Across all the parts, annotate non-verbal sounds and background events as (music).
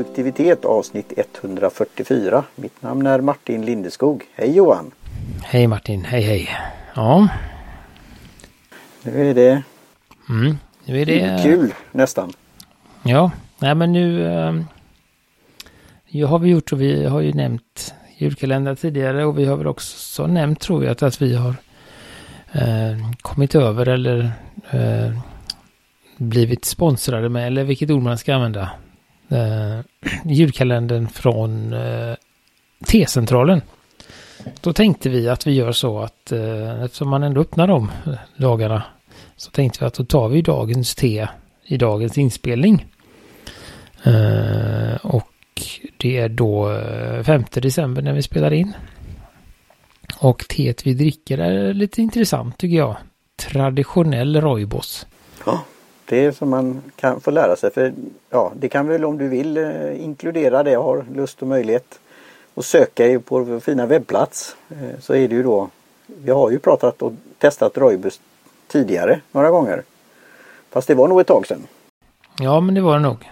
produktivitet avsnitt 144. Mitt namn är Martin Lindeskog. Hej Johan! Hej Martin, hej hej! Ja. Nu är det, mm, nu är det kul nästan. Ja, nej men nu, nu har vi gjort och vi har ju nämnt julkalendrar tidigare och vi har väl också nämnt tror jag att vi har äh, kommit över eller äh, blivit sponsrade med, eller vilket ord man ska använda, eh, (clears throat) julkalendern från eh, T-centralen. Då tänkte vi att vi gör så att eh, eftersom man ändå öppnar de eh, dagarna så tänkte vi att då tar vi dagens te i dagens inspelning. Eh, och det är då eh, 5 december när vi spelar in. Och teet vi dricker är lite intressant tycker jag. Traditionell Roibos. Ja, det som man kan få lära sig. För ja, det kan väl om du vill eh, inkludera det, har lust och möjlighet och söka på vår fina webbplats. Eh, så är det ju då, vi har ju pratat och testat Roibus tidigare några gånger. Fast det var nog ett tag sedan. Ja, men det var det nog.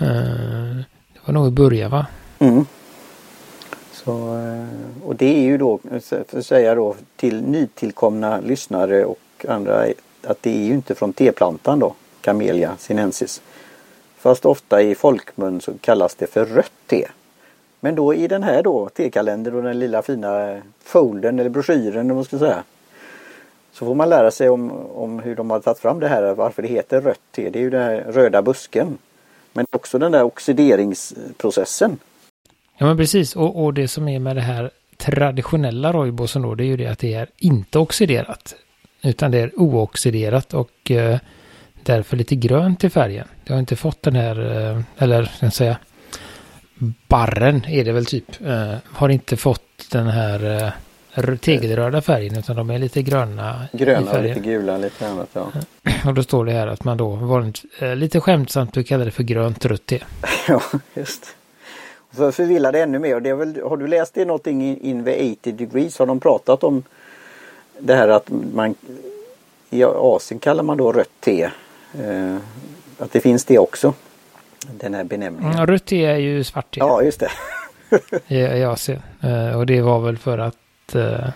Eh, det var nog i början va? Mm. Så, och det är ju då, för att säga då till nytillkomna lyssnare och andra att det är ju inte från teplantan då. Camellia sinensis. Fast ofta i folkmun så kallas det för rött te. Men då i den här då tekalendern och den lilla fina eh, foldern eller broschyren om man ska säga. Så får man lära sig om, om hur de har tagit fram det här, varför det heter rött te. Det är ju den här röda busken. Men också den där oxideringsprocessen. Ja men precis och, och det som är med det här traditionella rojbosen då det är ju det att det är inte oxiderat. Utan det är ooxiderat och eh, därför lite grönt i färgen. Det har inte fått den här, eh, eller ska jag säga, barren är det väl typ. Eh, har inte fått den här eh, tegelröda färgen utan de är lite gröna. Gröna och lite gula, lite annat ja. (clears throat) Och då står det här att man då var lite skämtsamt och kallar det för grönt rött te. (laughs) ja, just. För att förvilla det ännu mer, det är väl, har du läst det någonting in, in the 80 degrees? Har de pratat om det här att man i Asien kallar man då rött te att det finns det också. Den här benämningen. Ja, rött te är ju svart te. Ja, just det. I, I Asien. Eh, och det var väl för att eh,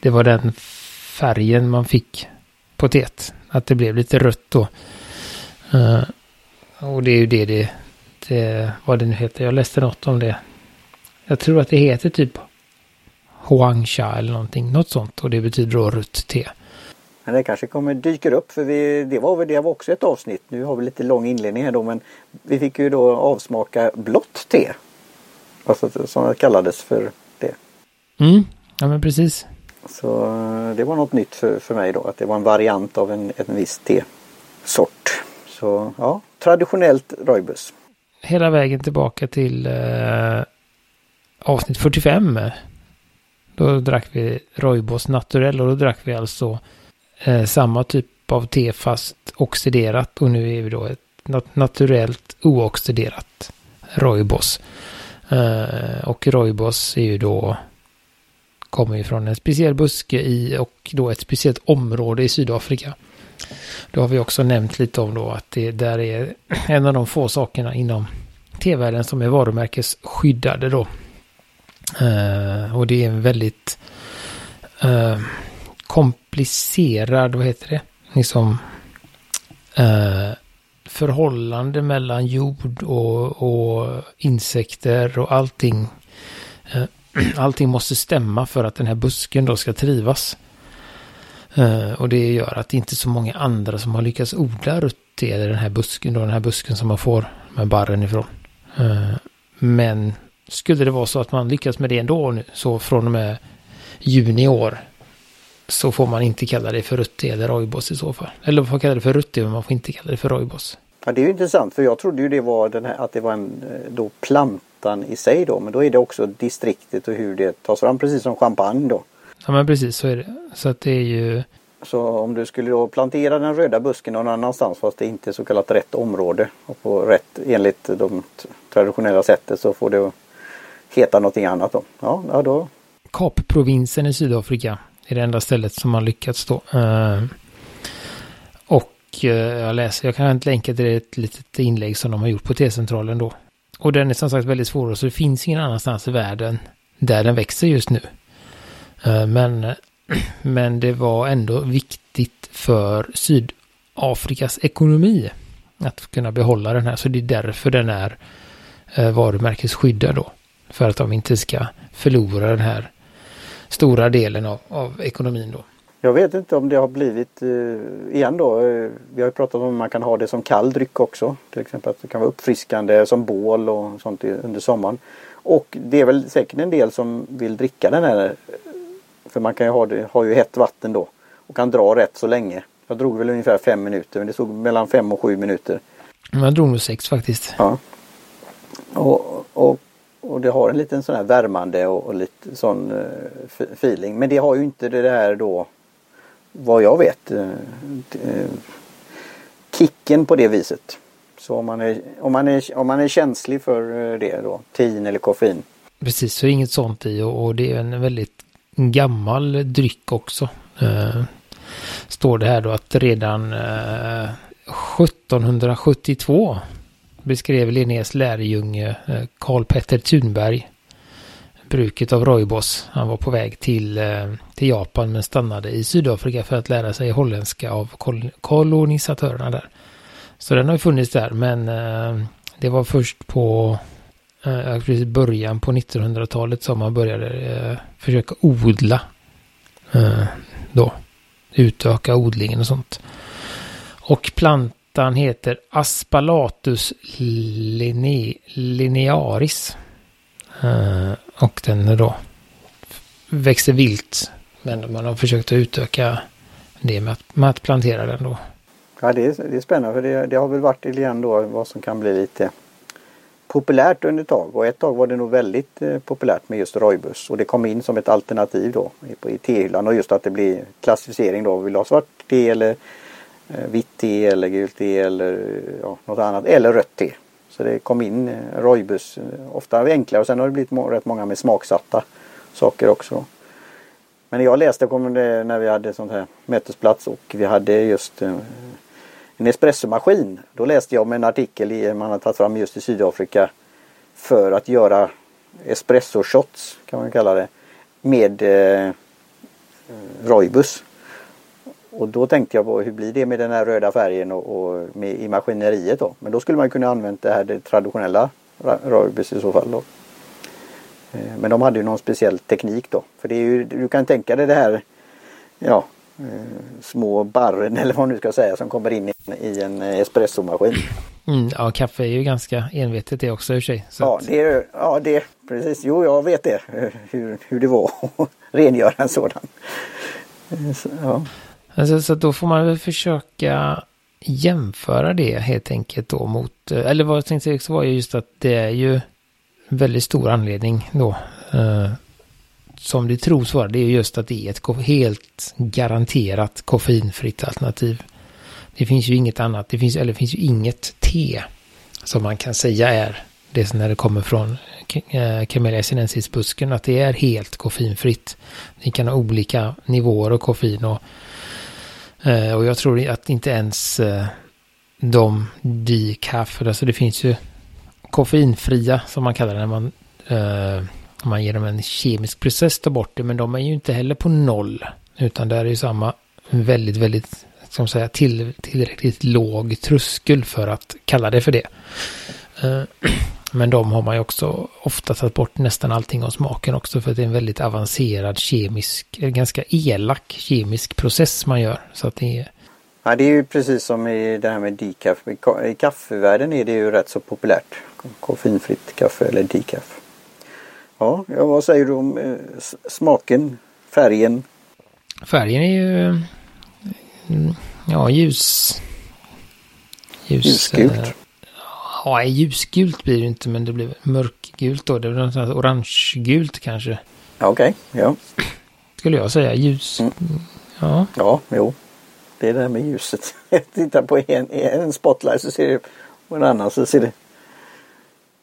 det var den färgen man fick på teet. Att det blev lite rött då. och det är ju det det, det vad det nu heter. Jag läste något om det. Jag tror att det heter typ Huangsha eller någonting. Något sånt. Och det betyder då rött te. Men det kanske kommer dyker upp för vi, det var det var också ett avsnitt. Nu har vi lite lång inledning här då men vi fick ju då avsmaka blått te. Alltså som det kallades för det. Mm, ja men precis. Så eh, det var något nytt för, för mig då att det var en variant av en, en viss tesort. Så ja, traditionellt rooibos. Hela vägen tillbaka till eh, avsnitt 45. Då drack vi rooibos naturell och då drack vi alltså eh, samma typ av te fast oxiderat och nu är vi då ett nat naturellt ooxiderat rooibos. Eh, och rooibos är ju då kommer ju från en speciell buske i och då ett speciellt område i Sydafrika. Då har vi också nämnt lite om då att det där är (clears throat) en av de få sakerna inom tevärlden som är varumärkesskyddade då. Eh, och det är en väldigt eh, komplicerad, vad heter det, liksom eh, förhållande mellan jord och, och insekter och allting. Eh, (clears throat) allting måste stämma för att den här busken då ska trivas. Eh, och det gör att det inte är så många andra som har lyckats odla rutte eller den här busken då, den här busken som man får med barren ifrån. Eh, men skulle det vara så att man lyckas med det ändå nu, så från och med juni i år så får man inte kalla det för rutti eller rojbos i så fall. Eller man får kalla det för rutti men man får inte kalla det för rojbos. Ja, det är ju intressant för jag trodde ju det var den här, att det var en eh, då plantan i sig då. Men då är det också distriktet och hur det tas fram precis som champagne då. Ja men precis så är det. Så att det är ju... Så om du skulle då plantera den röda busken någon annanstans fast det inte är så kallat rätt område och på rätt enligt de traditionella sättet så får det heta någonting annat då. Ja, ja då. Kapprovinsen i Sydafrika är det enda stället som har lyckats då. Eh, och eh, jag läser, jag kan inte länka till ett litet inlägg som de har gjort på T-centralen då. och den är som sagt väldigt svår så det finns ingen annanstans i världen där den växer just nu. Eh, men, (clears throat) men det var ändå viktigt för Sydafrikas ekonomi att kunna behålla den här. Så det är därför den är varumärkesskyddad då. För att de inte ska förlora den här stora delen av, av ekonomin då. Jag vet inte om det har blivit, eh, igen då, eh, vi har ju pratat om att man kan ha det som kall dryck också. Till exempel att det kan vara uppfriskande som bål och sånt under sommaren. Och det är väl säkert en del som vill dricka den här. För man kan ju ha, det, har ju hett vatten då. Och kan dra rätt så länge. Jag drog väl ungefär fem minuter men det stod mellan fem och sju minuter. Jag drog nog sex faktiskt. Ja. Och, och, och det har en liten sån här värmande och, och lite sån uh, feeling. Men det har ju inte det här då vad jag vet uh, uh, kicken på det viset. Så om man, är, om, man är, om man är känslig för det då, tin eller koffein. Precis, så inget sånt i och, och det är en väldigt gammal dryck också. Uh, står det här då att redan uh, 1772 beskrev Linnés lärjunge eh, Karl Petter Thunberg bruket av rooibos. Han var på väg till, eh, till Japan men stannade i Sydafrika för att lära sig holländska av kol kolonisatörerna där. Så den har funnits där men eh, det var först på precis början på 1900-talet som man började försöka odla då utöka odlingen och sånt. Och plantan heter Aspalatus line, linearis. Uh, och den då växer vilt. Men man har försökt att utöka det med att, med att plantera den då. Ja det är, det är spännande för det, det har väl varit igen då vad som kan bli lite populärt under ett tag och ett tag var det nog väldigt eh, populärt med just rojbus och det kom in som ett alternativ då i, i tehyllan och just att det blir klassificering då. Vill du ha svart te eller Eh, vitt te eller gult te eller eh, ja, något annat eller rött te. Så det kom in eh, rojbus ofta enklare och sen har det blivit må rätt många med smaksatta saker också. Men jag läste om det när vi hade sånt här mötesplats och vi hade just en espressomaskin. Då läste jag om en artikel i, man har tagit fram just i Sydafrika för att göra espresso shots kan man kalla det med eh, rojbus. Och då tänkte jag på hur blir det med den här röda färgen och, och med, i maskineriet då. Men då skulle man kunna använda det här det traditionella rojbus i så fall då. Eh, men de hade ju någon speciell teknik då. För det är ju, du kan tänka dig det här ja, Eh, små barren eller vad man nu ska säga som kommer in i en espressomaskin. Mm, ja, kaffe är ju ganska envetet det också i och för sig. ja, det är, ja, det precis. Jo, jag vet det. Hur, hur det var att (laughs) rengöra en sådan. Så, ja alltså, så då får man väl försöka jämföra det helt enkelt då mot, eh, eller vad jag tänkte också var just att det är ju väldigt stor anledning då eh, som det tros vara, det är just att det är ett helt garanterat koffeinfritt alternativ. Det finns ju inget annat, det finns, eller det finns ju inget te som man kan säga är det som när det kommer från eh, Camellia sinensis-busken, att det är helt koffeinfritt. Ni kan ha olika nivåer av koffein och, eh, och jag tror att inte ens eh, de decaf, alltså det finns ju koffeinfria som man kallar det när man eh, man genom en kemisk process tar bort det, men de är ju inte heller på noll. Utan det är ju samma väldigt, väldigt, som säga, till, tillräckligt låg tröskel för att kalla det för det. Eh, Eh, men de har man ju också ofta tagit bort nästan allting av smaken också för att det är en väldigt avancerad kemisk, ganska elak kemisk process man gör. Så att det är... Ja, det är ju precis som i det här med decaf. I kaffevärlden är det ju rätt så populärt. Koffeinfritt kaffe eller decaf. Ja, vad säger du om eh, smaken, färgen? Färgen är ju mm, ja, ljus... ljus ljusgult. Ja, ljusgult blir det inte men det blir mörkgult då. Det blir något orangegult kanske. Okej, okay, ja. Skulle jag säga. Ljus. Mm. Ja. Ja, jo. Det är det här med ljuset. (laughs) Titta på en, en spotlight så ser det på en annan så ser det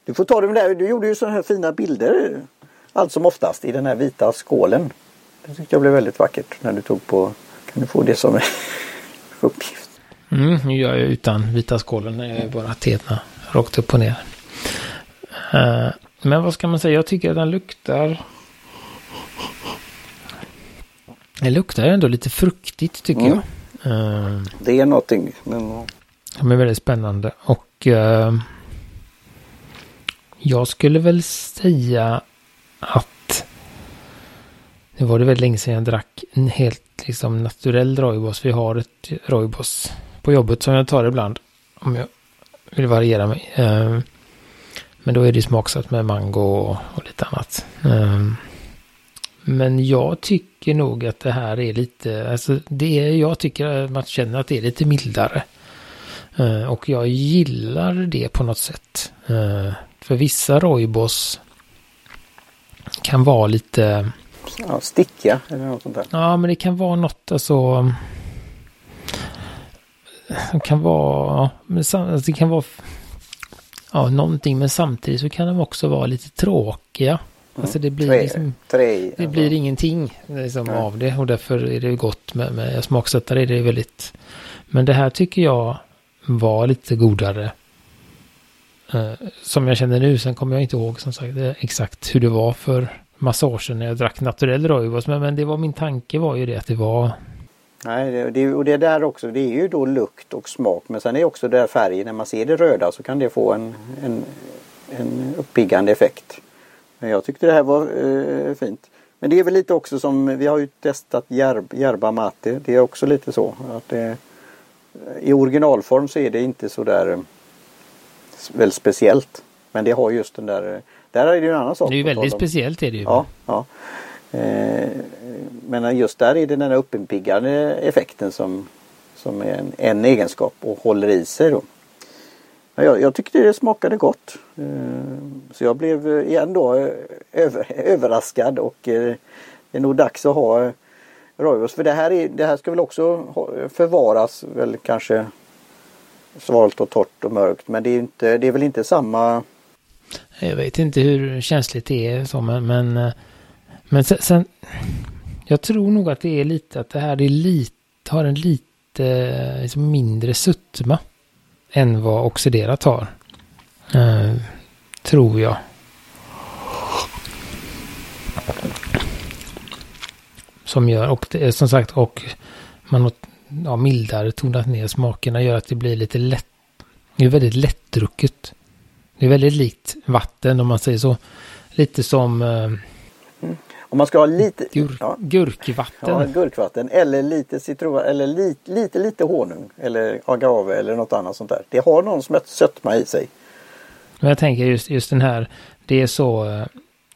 du får ta det där. Du gjorde ju sådana här fina bilder allt som oftast i den här vita skålen. Det tyckte jag blev väldigt vackert när du tog på. Kan du få det som (laughs) uppgift? Mm, nu gör jag utan vita skålen när jag är bara tetna rakt upp och ner. Uh, men vad ska man säga? Jag tycker att den luktar... Det luktar ändå lite fruktigt tycker mm. jag. Uh, det är någonting. Men... De är väldigt spännande. Och uh, jag skulle väl säga att det var det väldigt länge sedan jag drack en helt liksom naturell rooibos. Vi har ett rooibos på jobbet som jag tar ibland. Om jag vill variera mig. Uh, men då är det smaksatt med mango och, och lite annat. Um, men jag tycker nog att det här är lite, alltså det är, jag tycker att man känner att det är lite mildare. Uh, och jag gillar det på något sätt. För vissa rooibos kan vara lite... Ja, sticka eller något sånt där. Ja, men det kan vara något alltså... Det kan vara... Alltså det kan vara ja, någonting men samtidigt så kan de också vara lite tråkiga. Mm. Alltså det blir, trä, liksom, trä, det alltså. blir ingenting liksom, av det och därför är det gott med, med smaksättare. Det är väldigt... Men det här tycker jag var lite godare. Uh, som jag känner nu, sen kommer jag inte ihåg som sagt exakt hur det var för massa år sedan när jag drack naturell rooibos. Men, men det var min tanke var ju det att det var Nej, det, det, och det där också, det är ju då lukt och smak men sen är också det där färgen, när man ser det röda så kan det få en, en, en uppiggande effekt. Men jag tyckte det här var eh, fint. Men det är väl lite också som, vi har ju testat järb, järba mate, det är också lite så att det, i originalform så är det inte så där eh, väl speciellt. Men det har just den där, eh, där är det ju en annan sak. Det är ju väldigt speciellt är det ju. Ja, ja. Eh, men just där är det den här uppiggande effekten som, som är en, en egenskap och håller i sig då. Jag, jag tyckte det smakade gott. Eh, så jag blev igen då eh, över, (laughs) överraskad och eh, det är nog dags att ha rooibos. För det här, är, det här ska väl också förvaras väl kanske svalt och torrt och mörkt. Men det är, inte, det är väl inte samma... Jag vet inte hur känsligt det är så men, men men sen, sen, jag tror nog att det är lite att det här är lite, har en lite liksom mindre sötma än vad oxiderat har. Uh, tror jag. Som gör, och det är som sagt, och man har ja, mildare tonat ner smakerna gör att det blir lite lätt. Det är väldigt lättdrucket. Det är väldigt likt vatten om man säger så. Lite som uh, om man ska ha lite Gur ja. gurkvatten. Ja, gurkvatten eller lite citron eller lite, lite, lite honung eller agave eller något annat sånt där. Det har någon sötma i sig. Men jag tänker just, just den här, det är så, eh,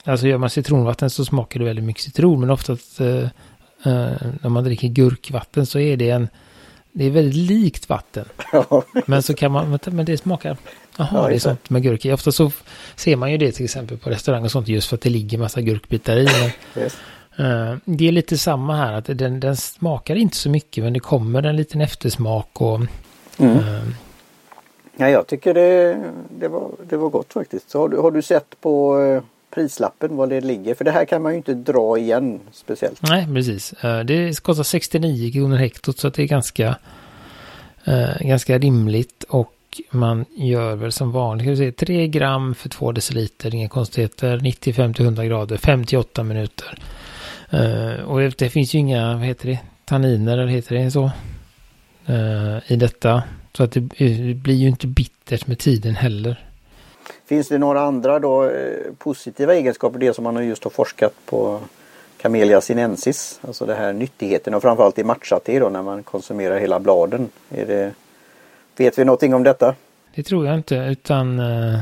alltså gör man citronvatten så smakar det väldigt mycket citron men oftast uh, uh, när man dricker gurkvatten så är det en, det är väldigt likt vatten. (laughs) Men så kan man, men det smakar Jaha, ja, det är sånt med gurka. Ofta så ser man ju det till exempel på restaurang och sånt just för att det ligger massa gurkbitar i. (laughs) yes. uh, det är lite samma här, att den, den, smakar inte så mycket men det kommer en liten eftersmak och... Mm. Uh, ja, jag tycker det, det, var, det var gott faktiskt. Så har, du, har du sett på uh, prislappen vad det ligger? För det här kan man ju inte dra igen speciellt. Nej, precis. Eh, det kostar 69 kronor hektot så att det är ganska, eh, ganska rimligt och man gör väl som vanligt, säga, 3 gram för 2 deciliter, inga konstigheter, 95-100 grader, 58 minuter. Eh, och det, finns ju inga, vad heter det, tanniner eller heter det så? I detta. Så att det, blir ju inte bittert med tiden heller. Finns det några andra då eh, positiva egenskaper, det som man just har forskat på Camellia sinensis, alltså det här nyttigheten och framförallt i matchate då när man konsumerar hela bladen. Är det Vet vi någonting om detta? Det tror jag inte, utan eh,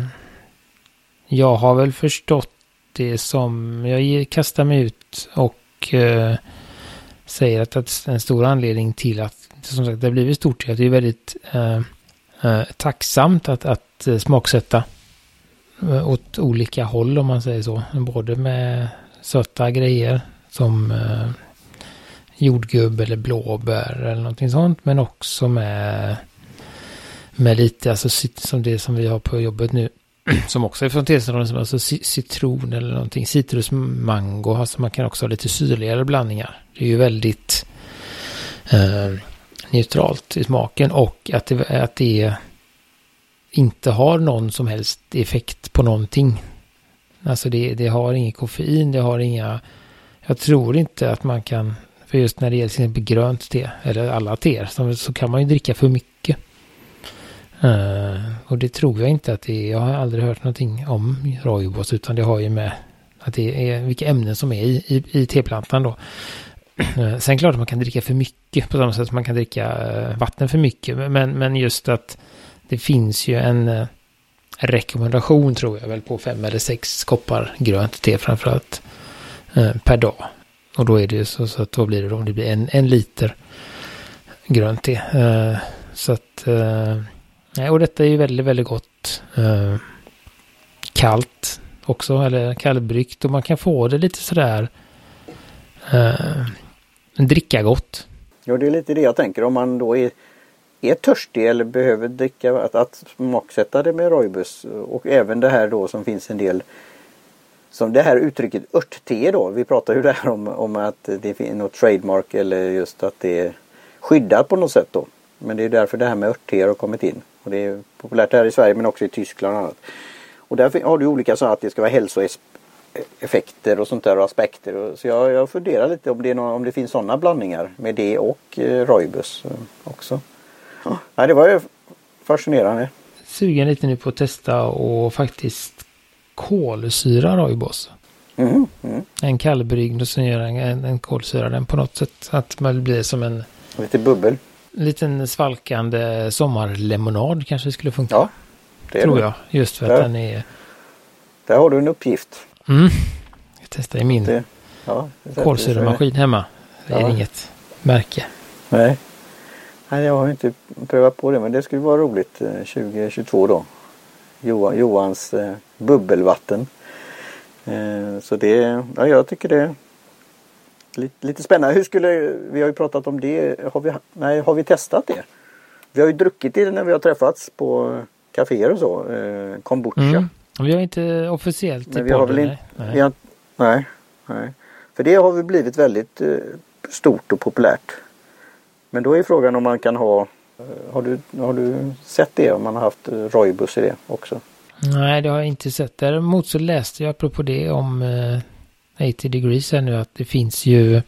jag har väl förstått det som, jag kastar mig ut och eh, säger att, att en stor anledning till att som sagt, det har blivit stort är att det är väldigt tacksamt att, att smaksätta Eh, åt olika håll om man säger så. Både med söta grejer som eh, jordgubb eller blåbär eller någonting sånt. Men också med med lite, alltså som det som vi har på jobbet nu. (clears throat) Som också är från tillståndet, alltså citron eller någonting. Citrusmango, alltså man kan också ha lite syrligare blandningar. Det är ju väldigt eh, neutralt i smaken och att det, att det är inte har någon som helst effekt på någonting. Alltså det, det har inget koffein, det har inga... Jag tror inte att man kan... För just när det gäller till exempel grönt te, eller alla teer, så, så kan man ju dricka för mycket. Uh, och det tror jag inte att det är. Jag har aldrig hört någonting om rojbos, utan det har ju med att det är vilka ämnen som är i, i, i teplantan då. Uh, sen klart att man kan dricka för mycket på samma sätt som man kan dricka uh, vatten för mycket. Men, men just att det finns ju en eh, rekommendation tror jag väl på fem eller sex koppar grönt te framförallt eh, per dag. Och då är det ju så, så att då blir det, då, det blir en, en liter grönt te. Eh, så att, och detta är ju väldigt, väldigt gott. Kallt också, eller kallbryggt och man kan få det lite sådär dricka gott. Ja, det är lite det jag tänker om man då är är törstig eller behöver dricka, att, att smaksätta det med rojbus. och även det här då som finns en del som det här uttrycket örtte då. Vi pratar ju (laughs) där om, om att det finns något trademark eller just att det är skyddat på något sätt då. Men det är därför det här med örtte har kommit in. Och det är populärt här i Sverige men också i Tyskland och annat. Och där har du olika så att det ska vara hälsoeffekter och sånt där och aspekter. Så jag, jag funderar lite om det, någon, om det finns sådana blandningar med det och eh, rojbus eh, också. Ja, det var ju fascinerande. Sugen lite nu på att testa och faktiskt kolsyra rooibos. Mm, mm. En kallbryggd och sen gör en, en kolsyra den på något sätt. Att man blir som en... Lite bubbel. En liten svalkande sommarlemonad kanske skulle funka. Ja, det Tror det. jag. Just för att där, den är... Där har du en uppgift. Mm. Jag testar i min det, ja, kolsyramaskin hemma. Det är ja. inget märke. Nej. Nej, jag har inte prövat på det men det skulle vara roligt 2022 eh, då. Johan, Johans eh, bubbelvatten. Eh, så det, ja jag tycker det är lite, lite spännande. Hur skulle, vi har ju pratat om det. Har vi, nej, har vi testat det? Vi har ju druckit det när vi har träffats på kaféer och så. Eh, kombucha. Mm. Vi har inte officiellt Men vi har väl inte, nej. Har, nej. nej. För det har vi blivit väldigt eh, stort och populärt. Men då är frågan om man kan ha eh, har du, har du sett det om man har haft eh, Roibus i det också? Nej, det har jag inte sett. Däremot så läste jag apropå det om eh, 80 degrees här nu att det finns ju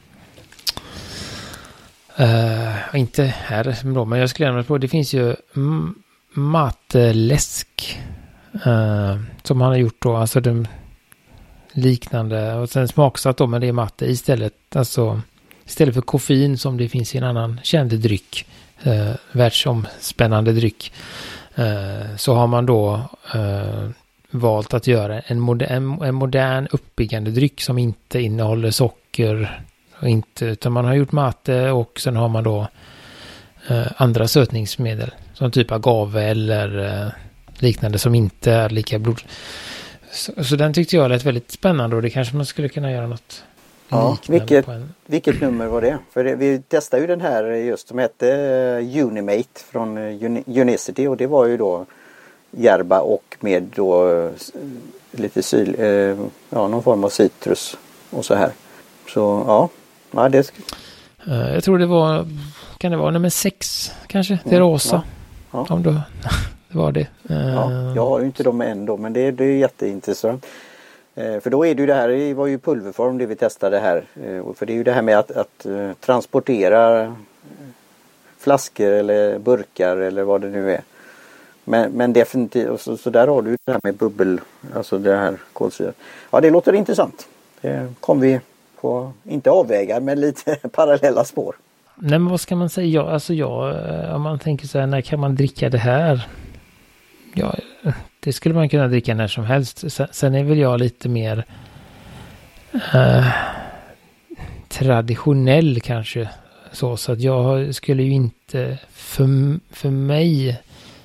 Uh, inte här då, men jag skulle gärna på det finns ju matläsk uh, som han har gjort då, alltså den liknande och sen smaksatt då, men det är matte istället, alltså Istället för koffein som det finns i en annan känd dryck, eh, världsomspännande dryck, eh, så har man då eh, valt att göra en, modern, en modern uppbyggande dryck som inte innehåller socker. Och inte, utan man har gjort mate och sen har man då eh, andra sötningsmedel. Som typ agave eller eh, liknande som inte är lika blod. Så, så, den tyckte jag lät väldigt spännande och det kanske man skulle kunna göra något Ja, vilket, en... vilket nummer var det? För det, vi testade ju den här just som hette uh, Unimate från uh, Unicity och det var ju då järba och med då uh, lite syl, ja, någon form av citrus och så här. Så ja, ja det Jag tror det var, kan det vara nummer sex kanske? Det mm, rosa. Ja, ja. Om du, (laughs) det var det. Ja, jag har ju inte dem än då men det, det är jätteintressant. Eh, för då är det ju det här, det var ju pulverform det vi testade här. Eh, för det är ju det här med att, att eh, transportera flaskor eller burkar eller vad det nu är. Men, men definitivt, så, så där har du det här med bubbel, alltså det här kolsyrat. Ja det låter intressant. Det kom vi på, inte avvägar men lite (laughs) parallella spår. Nej men vad ska man säga, ja, alltså jag, om man tänker så här, när kan man dricka det här? Ja, det skulle man kunna dricka när som helst. Sen är väl jag lite mer eh, traditionell kanske. Så, så att jag skulle ju inte, för, för mig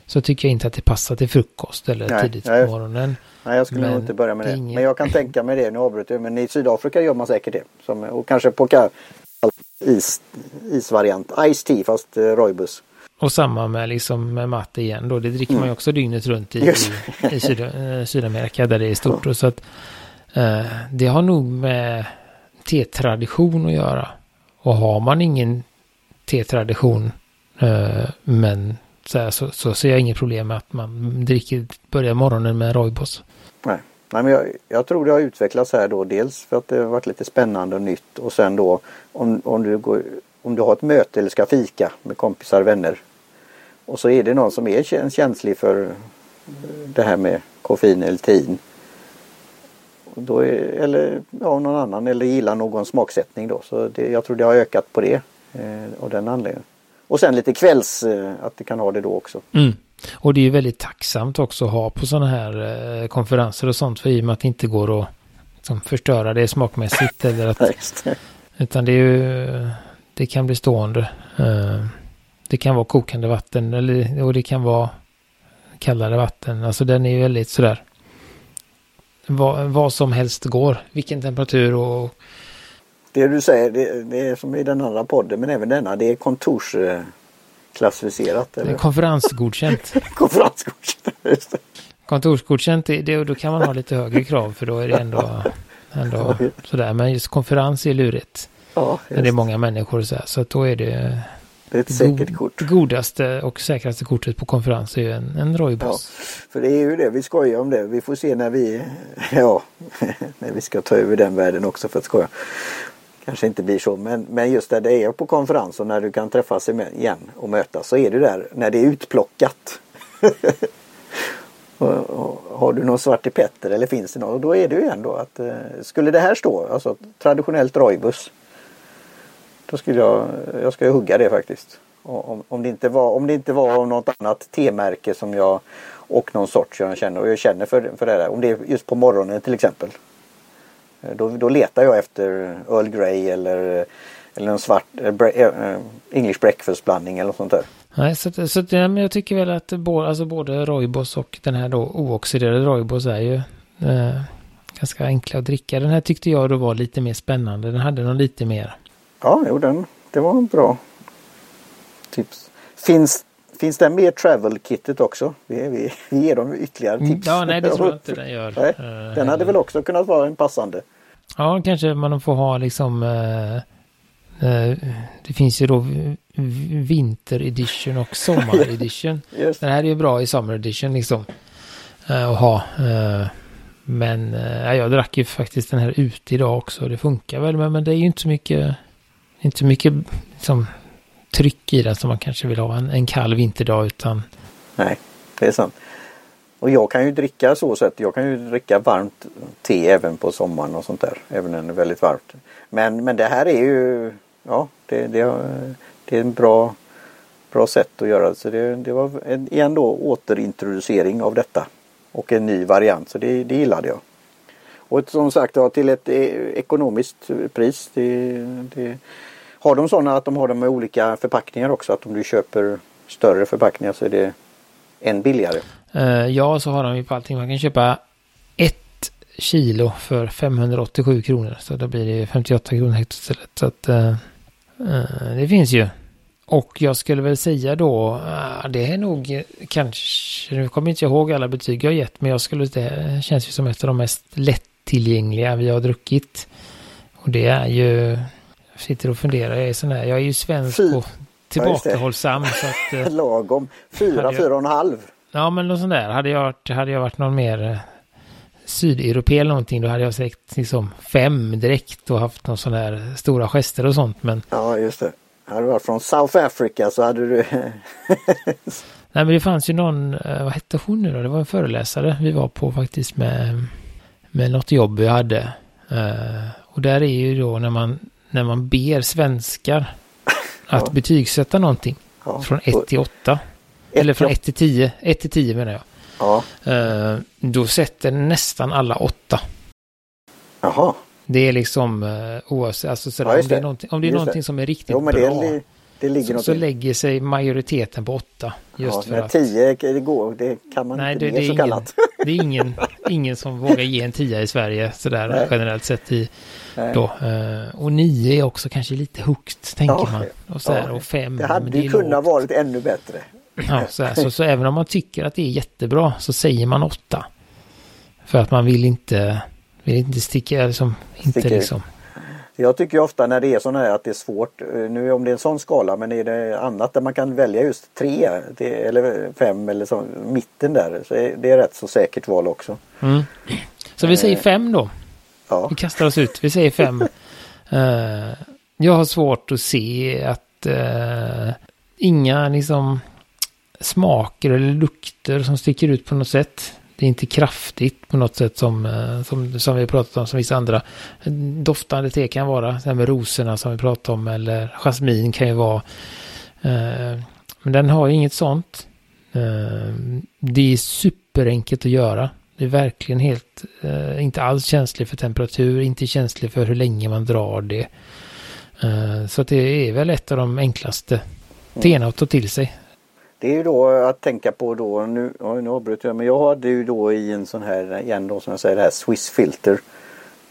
så tycker jag inte att det passar till frukost eller nej, tidigt på morgonen. Nej, jag skulle men nog inte börja med det. Inget... Men jag kan tänka mig det, nu avbryter jag, men i Sydafrika gör man säkert det. Som, och kanske på is, isvariant, Ice Tea fast eh, Roibus. Och samma med, liksom, med matte igen då. Det dricker mm. man ju också dygnet runt i, i, i Syd eh, Sydamerika där det är stort. Ja. Så att, eh, det har nog med tetradition att göra. Och har man ingen tetradition eh, men så, här, så, så ser jag inget problem med att man dricker, börjar morgonen med rooibos. Nej. Nej, men jag, jag, tror det har utvecklats här då dels för att det har varit lite spännande och nytt och sen då om, om, du, går, om du har ett möte eller ska fika med kompisar och vänner och så är det någon som är känslig för det här med koffein eller tein. Då är, eller ja, någon annan eller gillar någon smaksättning då. Så det, jag tror det har ökat på det eh, av den anledningen. Och sen lite kvälls, eh, att det kan ha det då också. Mm. Och det är ju väldigt tacksamt också att ha på sådana här eh, konferenser och sånt för i och med att det inte går att liksom, förstöra det smakmässigt. (laughs) eller att, utan det är ju, det kan bli stående. Eh, det kan vara kokande vatten eller, och det kan vara kallare vatten. Alltså den är ju väldigt sådär. Vad, vad som helst går. Vilken temperatur och... Det du säger, det, det är som i den andra podden men även denna, det är kontorsklassificerat. Det är konferensgodkänt. (laughs) konferensgodkänt, just det. Kontorsgodkänt, det, det, då kan man ha lite högre krav för då är det ändå, ändå (laughs) sådär. Men just konferens är lurigt. Ja, just. det är många människor så, här, så att då är det det är ett säkert kort. Godaste och säkraste kortet på konferens är ju en, en Roybos. Ja, för det är ju det, vi skojar om det. Vi får se när vi, (laughs) ja, (laughs) när vi ska ta över den världen också för att skoja. Kanske inte blir så men, men just där det är på konferens och när du kan träffas igen och mötas så är det där när det är utplockat. (laughs) och, och, har du någon svarte Petter eller finns det någon? Och då är det ju ändå att eh, skulle det här stå, alltså traditionellt Roybus då skulle jag, jag ska hugga det faktiskt. Om, om, det inte var, om det inte var av något annat T-märke som jag och någon sorts jag känner och jag känner för, för det där. Om det är just på morgonen till exempel. Eh, då, då letar jag efter Earl Grey eller, eller en svart äh, English breakfast blandning eller något sånt där. Nej, så, så ja, men jag tycker väl att både, alltså både Roibos och den här då ooxiderade Roibos är ju eh, ganska enkla att dricka. Den här tyckte jag då var lite mer spännande. Den hade nog lite mer Ja, jo, den, det var en bra tips. Finns, finns det mer travel-kittet också? Vi, vi, vi ger dem ytterligare mm, tips. Ja, nej, det tror jag inte den gör. Nej, uh, den hade väl också kunnat vara en passande. Ja, kanske man får ha liksom uh, uh, det finns ju då vinter edition och sommar (laughs) edition. Den här är ju bra i summer edition liksom. att ha. men jag drack ju faktiskt den här ute idag också. Det funkar väl men, men det är ju inte så mycket inte så mycket liksom, tryck i den som man kanske vill ha en, en kall vinterdag utan... Nej, det är sant. Och jag kan ju dricka så sätt. Jag kan ju dricka varmt te även på sommaren och sånt där. Även när det är väldigt varmt. Men, men det här är ju ja, det, det, det är en bra, bra sätt att göra det. Så det, det var en, igen då återintroducering av detta. Och en ny variant. Så det, det gillade jag. Och som sagt ja, till ett eh, ekonomiskt pris. Det, det, har de sådana att de har dem med olika förpackningar också? Att om du köper större förpackningar så är det en billigare? Uh, ja, så har de ju på allting. Man kan köpa ett kilo för 587 kronor. Så då blir det 58 kronor högt istället. Så att uh, uh, det finns ju. Och jag skulle väl säga då, det är nog kanske, nu kommer inte jag ihåg alla betyg jag gett, men jag skulle, det känns ju som ett av de mest lättillgängliga vi har druckit. Och det är ju sitter och funderar, jag är sån här, jag är ju svensk Fy. och tillbakahållsam. så att, (laughs) eh, Lagom, fyra, fyra och en halv. Ja men något sånt där. Hade jag, varit, hade jag varit någon mer eh, sydeuropé eller någonting då hade jag sagt liksom fem direkt och haft någon sån här stora gester och sånt. Men... Ja just det. Hade du varit från South Africa så hade du... (laughs) Nej men det fanns ju någon, eh, vad hette hon nu då? Det var en föreläsare vi var på faktiskt med, med något jobb vi hade. Och där är ju då när man när man ber svenskar att ja. betygsätta någonting. Ja. Från 1 till 8. Eller från 1 till 10. 1 till 10 menar jag. Ja. Uh, då sätter nästan alla 8. Jaha. Det är liksom uh, oavsett, alltså sådär, ja, om det är någonting, om det är någonting som är riktigt jo, bra. Det, det ligger så, så lägger sig majoriteten på 8. Just ja, för att... 10 det går, det kan man Nej, inte det, det är så ingen, kallat. Det är ingen, (laughs) ingen som vågar ge en 10 i Sverige sådär Nej. generellt sett i då. Uh, och nio är också kanske lite högt tänker ja, man. Och, så här, ja. och fem. Det hade ju kunnat varit ännu bättre. Ja, så, här, så, så, även om man tycker att det är jättebra så säger man åtta. För att man vill inte, vill inte sticka, liksom, inte Sticker. liksom. Jag tycker ofta när det är sådana här att det är svårt, eh, nu om det är en sån skala men är det annat där man kan välja just tre eller fem eller så, mitten där. Så är det är rätt så säkert val också. Mm. Så vi säger fem då. Ja. Vi kastar oss ut, vi säger fem. uh, (laughs) jag har svårt att se att uh, inga liksom smaker eller lukter som sticker ut på något sätt. Det är inte kraftigt på något sätt som, eh, som, som vi pratat om som vissa andra. Doftande te kan vara, det här med rosorna som vi pratade om eller jasmin kan ju vara. Eh, men den har ju inget sånt. Eh, det är superenkelt att göra. Det är verkligen helt, inte alls känslig för temperatur, inte känslig för hur länge man drar det. Så det är väl ett av de enklaste teerna att ta till sig. Det är ju då att tänka på då, nu, nu avbröt jag, men jag hade ju då i en sån här, igen då som jag säger, det här Swiss Filter.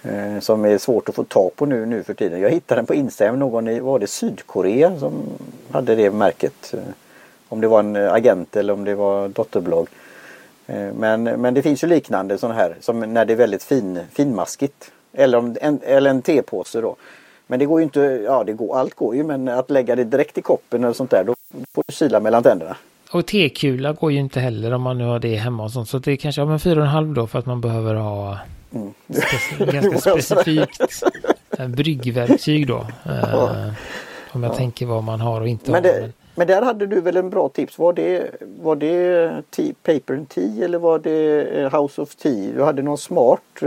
Eh, som är svårt att få tag på nu, nu för tiden. Jag hittade den på Instagram, någon i, var det Sydkorea som hade det märket. Eh, om det var en eh, agent eller om det var dotterbolag. Eh, men, men det finns ju liknande sådana här som när det är väldigt fin, finmaskigt. Eller, om, en, eller en tepåse då. Men det går ju inte, ja det går, allt går ju men att lägga det direkt i koppen eller sånt där då får du sila mellan tänderna. Och tekula går ju inte heller om man nu har det hemma och sånt. Så det är kanske, ja men fyra och en halv då för att man behöver ha mm. speci (laughs) ganska specifikt bryggverktyg då. Ja. Uh, om jag ja. tänker vad man har och inte men har. Men där hade du väl en bra tips. Var det, var det tea, Paper and Tea eller var det eh, House of Tea? Du hade någon smart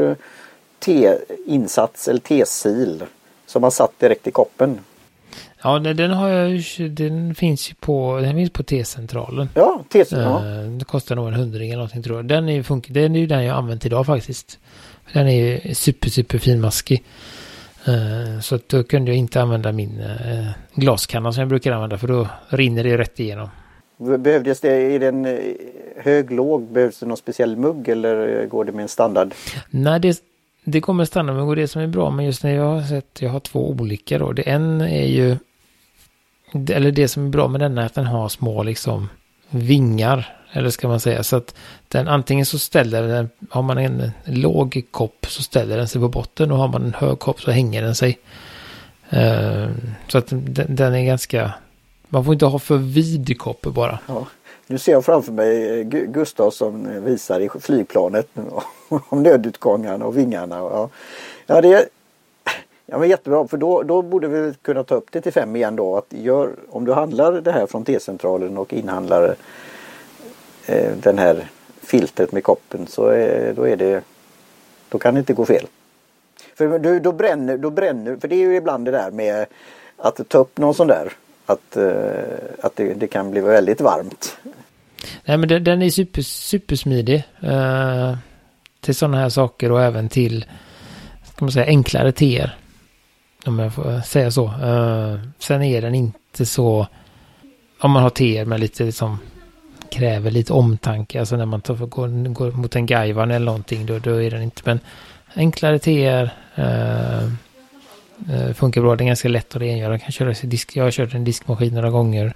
teinsats eller tesil som man satt direkt i koppen. Ja, den har jag den finns ju på, den finns på T-centralen. Ja, T-centralen. Uh, det kostar nog en hundring eller någonting tror jag. Den är fun- den är ju den jag använt idag faktiskt. Den är ju super, super finmaskig. Uh, så då kunde jag inte använda min uh, glaskanna som jag brukar använda för då rinner det rätt igenom. Behövdes det, är den hög, låg, behövs det någon speciell mugg eller går det med en standard? Nej, det, det kommer standardmugg och det som är bra men just när jag har sett, jag har två olika då. Det en är ju, eller det som är bra med den är att den har små liksom vingar. Eller ska man säga så att den antingen så ställer den, har man en låg kopp så ställer den sig på botten och har man en hög kopp så hänger den sig. Uh, så att den, den, är ganska, man får inte ha för vid kopp bara. Ja. Nu ser jag framför mig eh, Gustav som eh, visar i flygplanet (laughs) om nödutgångarna och vingarna. Ja, ja det ja, men jättebra för då, då borde vi kunna ta upp det till fem igen då. Att gör, om du handlar det här från T-centralen och inhandlar eh, den här filtret med koppen så eh, då är det då kan det inte gå fel. För du, då bränner, då bränner, för det är ju ibland det där med att ta upp någon sån där att, eh, att det, det, kan bli väldigt varmt. Nej men den, den är super, supersmidig. Eh, till sådana här saker och även till ska man säga, enklare teer. Om jag får säga så. Uh, sen är den inte så om man har teer med lite liksom kräver lite omtanke. Alltså när man tar, går, går mot en gaivan eller någonting då, då är den inte. Men enklare teer. Uh, Uh, funkar bra, det är ganska lätt att rengöra. Kan köra disk, jag har kört en diskmaskin några gånger.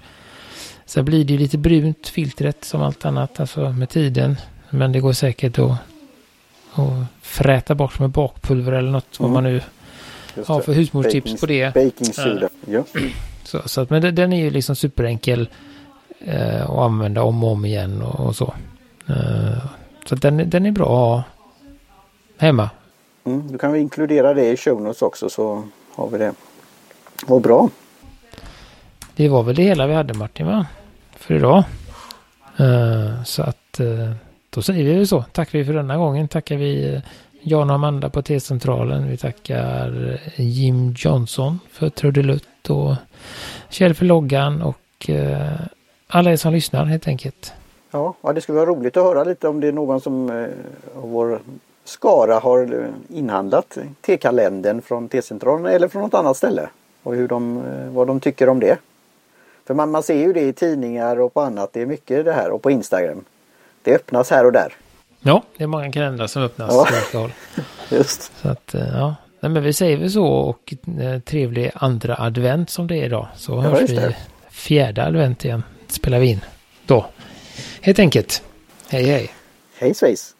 Sen blir det lite brunt filtret som allt annat, alltså med tiden. Men det går säkert att, att fräta bort med bakpulver eller något mm. vad man nu har för husmorstips på det. Baking soda, ja. Så, så att, men den är ju liksom superenkel eh, att använda om och om igen och, och så. Eh, så den, den är bra hemma Mm, då kan vi inkludera det i show notes också så har vi det. Vad bra. Det var väl det hela vi hade Martin va? För idag. Uh, så att uh, då säger vi så. Tackar vi för denna gången. Tackar vi uh, Jan och Amanda på T-centralen. Vi tackar Jim Johnson för trudelutt och Kjell för loggan och eh, alla er som lyssnar helt enkelt. Ja, det skulle vara roligt att höra lite om det är någon som eh, av vår Skara har eh, inhandlat T-kalendern från T-centralen eller från något annat ställe. Och hur de, vad de tycker om det. För man, man ser ju det i tidningar och på annat. Det är mycket det här och på Instagram. Det öppnas här och där. Ja, det är många kalendrar som öppnas. Ja. (laughs) Just. Så att, eh, ja. Nej, men vi säger väl så och eh, trevlig andra advent som det är idag. Så ja, hörs vi fjärde advent igen. Spelar vi in då. Helt enkelt. Hej hej. Hej svejs.